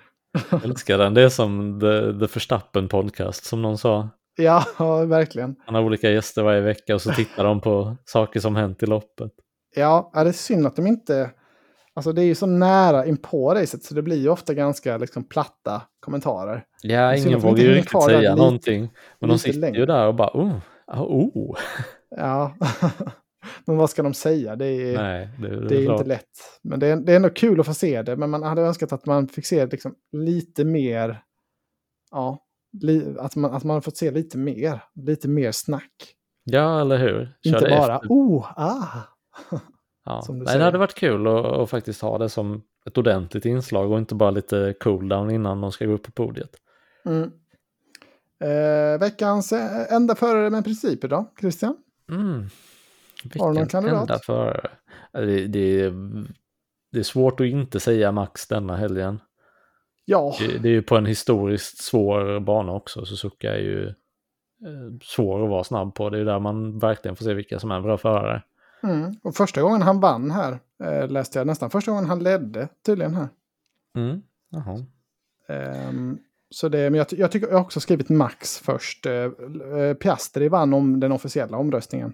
Jag älskar den. Det är som The, the Verstappen podcast som någon sa. Ja, verkligen. Han har olika gäster varje vecka och så tittar de på saker som hänt i loppet. Ja, ja, det är synd att de inte... Alltså det är ju så nära in på racet så det blir ju ofta ganska liksom, platta kommentarer. Ja, ingen vågar ju riktigt säga lite- någonting. Men de sitter längre. ju där och bara oh, ah, oh. Ja, men vad ska de säga? Det är, Nej, det, det, det är klart. inte lätt. Men det är, det är ändå kul att få se det. Men man hade önskat att man fick se liksom lite mer... Ja, li, att, man, att man fått se lite mer. Lite mer snack. Ja, eller hur? Kör inte bara efter. oh, ah. Ja. som du Nej, säger. det hade varit kul att, att faktiskt ha det som ett ordentligt inslag och inte bara lite cooldown innan de ska gå upp på podiet. Mm. Eh, veckans eh, enda förare med principer då, Christian? Mm. Har du någon kandidat? enda förare. Det, det, det är svårt att inte säga Max denna helgen. Ja, Det, det är ju på en historiskt svår bana också. Suzuka är ju eh, svår att vara snabb på. Det är där man verkligen får se vilka som är bra förare. Mm. och första gången han vann här eh, läste jag nästan första gången han ledde tydligen här. Mm. Jaha. Ehm, så det, men jag, jag tycker jag har också skrivit Max först. Eh, eh, Piastri vann om den officiella omröstningen.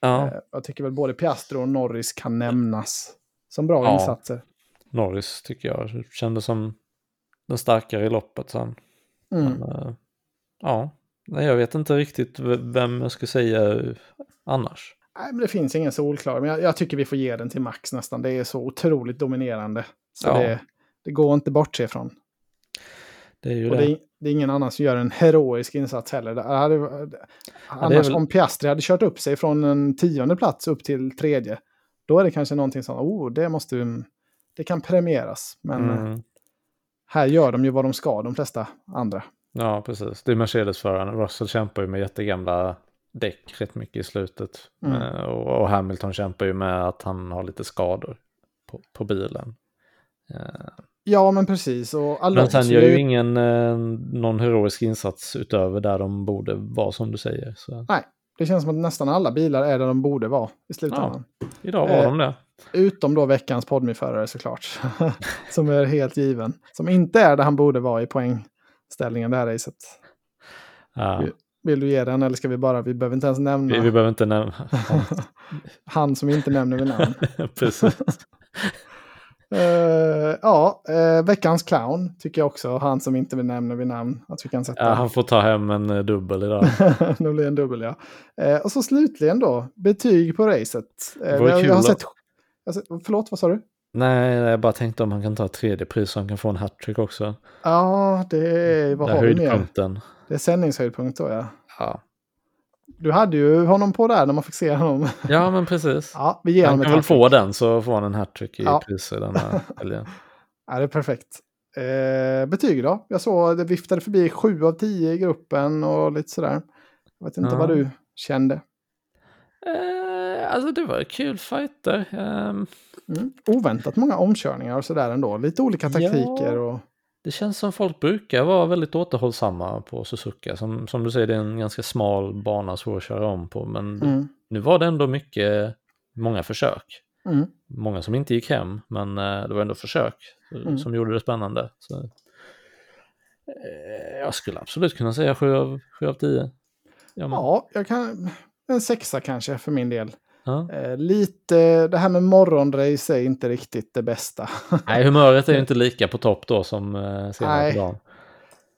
Ja, Eh, jag tycker väl både Piastri och Norris kan nämnas som bra Ja. insatser. Norris tycker jag kändes som den starkare i loppet sen. Mm. Men, eh, ja, jag vet inte riktigt vem jag ska säga annars. Nej, men det finns ingen solklar. Men jag, jag tycker vi får ge den till Max nästan. Det är så otroligt dominerande. Så Ja. det, det går inte bortse ifrån. Det är ju Och det. det är, det är ingen annan som gör en heroisk insats heller. Det hade, annars väl- om Piastri hade kört upp sig från en tionde plats upp till tredje, då är det kanske någonting som, oh, det måste, det kan premieras. Men eh, Mm. här gör de ju vad de ska, de flesta andra. Ja, precis. Det är Mercedes-föraren. Russell kämpar ju med jättegamla däck rätt mycket i slutet. Mm. Eh, och, och Hamilton kämpar ju med att han har lite skador på, på bilen. Eh, Ja, men precis. Och Men sen gör ju ingen eh, någon heroisk insats utöver där de borde vara som du säger. Så Det känns som att nästan alla bilar är där de borde vara i slutändan. idag var Eh, de det. Utom då veckans podmiförare såklart. som är helt given. Som inte är där han borde vara i poängställningen det här racet. Ja, Vill du ge den eller ska vi bara, vi behöver inte ens nämna. vi, vi behöver inte nämna. Han som inte nämner vid namn. precis. Eh, ja, eh, veckans clown tycker jag också. Han som inte vill nämna vid namn. Att vi kan sätta. Ja, han får ta hem en eh, dubbel idag. nu blir det en dubbel ja. Och så slutligen då, betyg på racet. Det ju jag, jag har sett, jag har sett... Förlåt, vad sa du? Nej, jag bara tänkte om han kan ta ett tredje pris så han kan få en hattrick också. Ja, det är... Vad har mer? höjdpunkten. Det är sändningshöjdpunkt då ja. Ja. Du hade ju honom på där när man fick se honom. ja, men precis. ja, vi ger han kan väl få den så får han en hattrick i Ja. priser denna helgen. Ja, det är perfekt. Eh, betyg då? Jag såg det viftade förbi 7 av 10 i gruppen och lite sådär. Jag vet inte Ja. vad du kände. Eh, alltså det var kul fighter. Ehm, Mm. Oväntat många omkörningar och sådär ändå. Lite olika taktiker och... det känns som folk brukar vara väldigt återhållsamma på Suzuka. Som, som du säger, det är en ganska smal bana svår att köra om på. Men Mm. nu var det ändå mycket, många försök. Mm. Många som inte gick hem, men eh, det var ändå försök Mm. som gjorde det spännande. Så, eh, jag skulle absolut kunna säga 7 av, 7 av 10. Ja, men, Ja, jag kan... En sexa kanske för min del. ja. Eh, lite... Det här med morgonrace är inte riktigt det bästa. Nej, humöret är ju inte lika på topp då som eh, senare Nej. på dagen.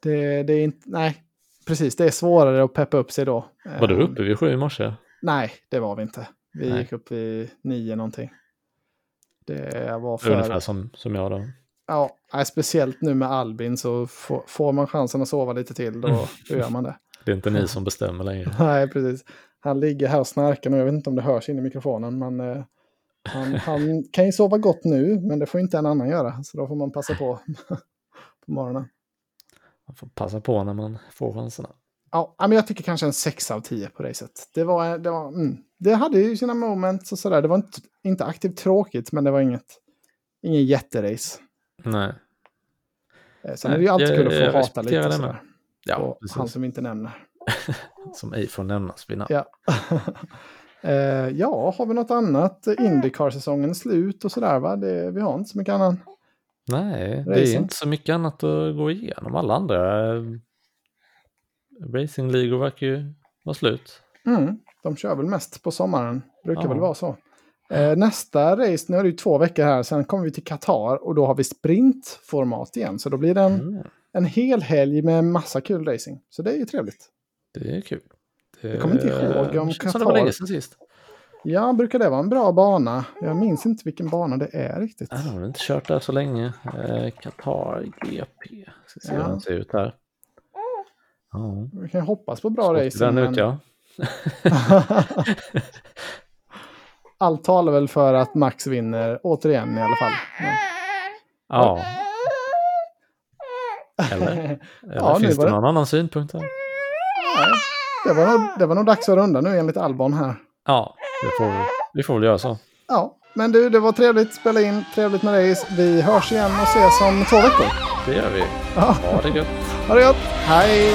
det, det är inte... Nej, precis. Det är svårare att peppa upp sig då. Var du Eh, uppe vid sju i morse? Nej, det var vi inte. Vi Nej. gick upp vid nio någonting. Det var Ungefär för... som, som jag då. Ja, nej, speciellt nu med Albin så får, får man chansen att sova lite till, då, då gör man det. Det är inte ni som bestämmer längre. Nej, precis. Han ligger här och snarkar nu. Jag vet inte om det hörs in i mikrofonen, men eh, han, han kan ju sova gott nu, men det får inte en annan göra. Så då får man passa på på morgonen. Man får passa på när man får chanserna. Ja, men jag tycker kanske en 6 av 10 på racet. Det, var, det, var, mm, det hade ju sina moments och sådär. Det var inte, inte aktivt tråkigt, men det var inget, ingen jätterace. Nej. Eh, Sen Nej, är det ju alltid jag- kul att få jag hata lite sådär. Ja, på precis. han som inte nämner. Som ej får nämnas vid namn. Ja. eh, ja, har vi något annat? Indycar-säsongen är slut och sådär va? Det, vi har inte så mycket annat. Nej, det är Racing. inte så mycket annat att gå igenom. Alla andra eh, racingligor verkar ju vara slut. Mm, de kör väl mest på sommaren. Brukar Ja. väl vara så. Eh, nästa race, nu är det ju två veckor här, sen kommer vi till Qatar och då har vi sprintformat igen. Så då blir det en, Mm, en hel helg med massa kul racing. Så det är ju trevligt. Det är kul. Det, Jag kommer inte ihåg om som det Qatar- var länge sedan sist. Ja, brukar det vara en bra bana? Jag minns inte vilken bana det är riktigt. Jag har inte kört där så länge. Eh, Qatar GP. Ska se hur Ja. den ser ut här. Ja, Vi kan hoppas på bra racing. den men- ut ja. Allt talar väl för att Max vinner återigen i alla fall. Men, Ja. Eller, eller Ja, finns det det- någon annan synpunkt här? Nej, det, var nog, det var nog dags att runda nu enligt Albon här. Ja, det får, vi- vi får väl göra så. Ja, men du, det var trevligt att spela in. Trevligt med race. Vi hörs igen och ses om två veckor. Det gör vi. Ja, Ha det gött. ha det gott. Hej!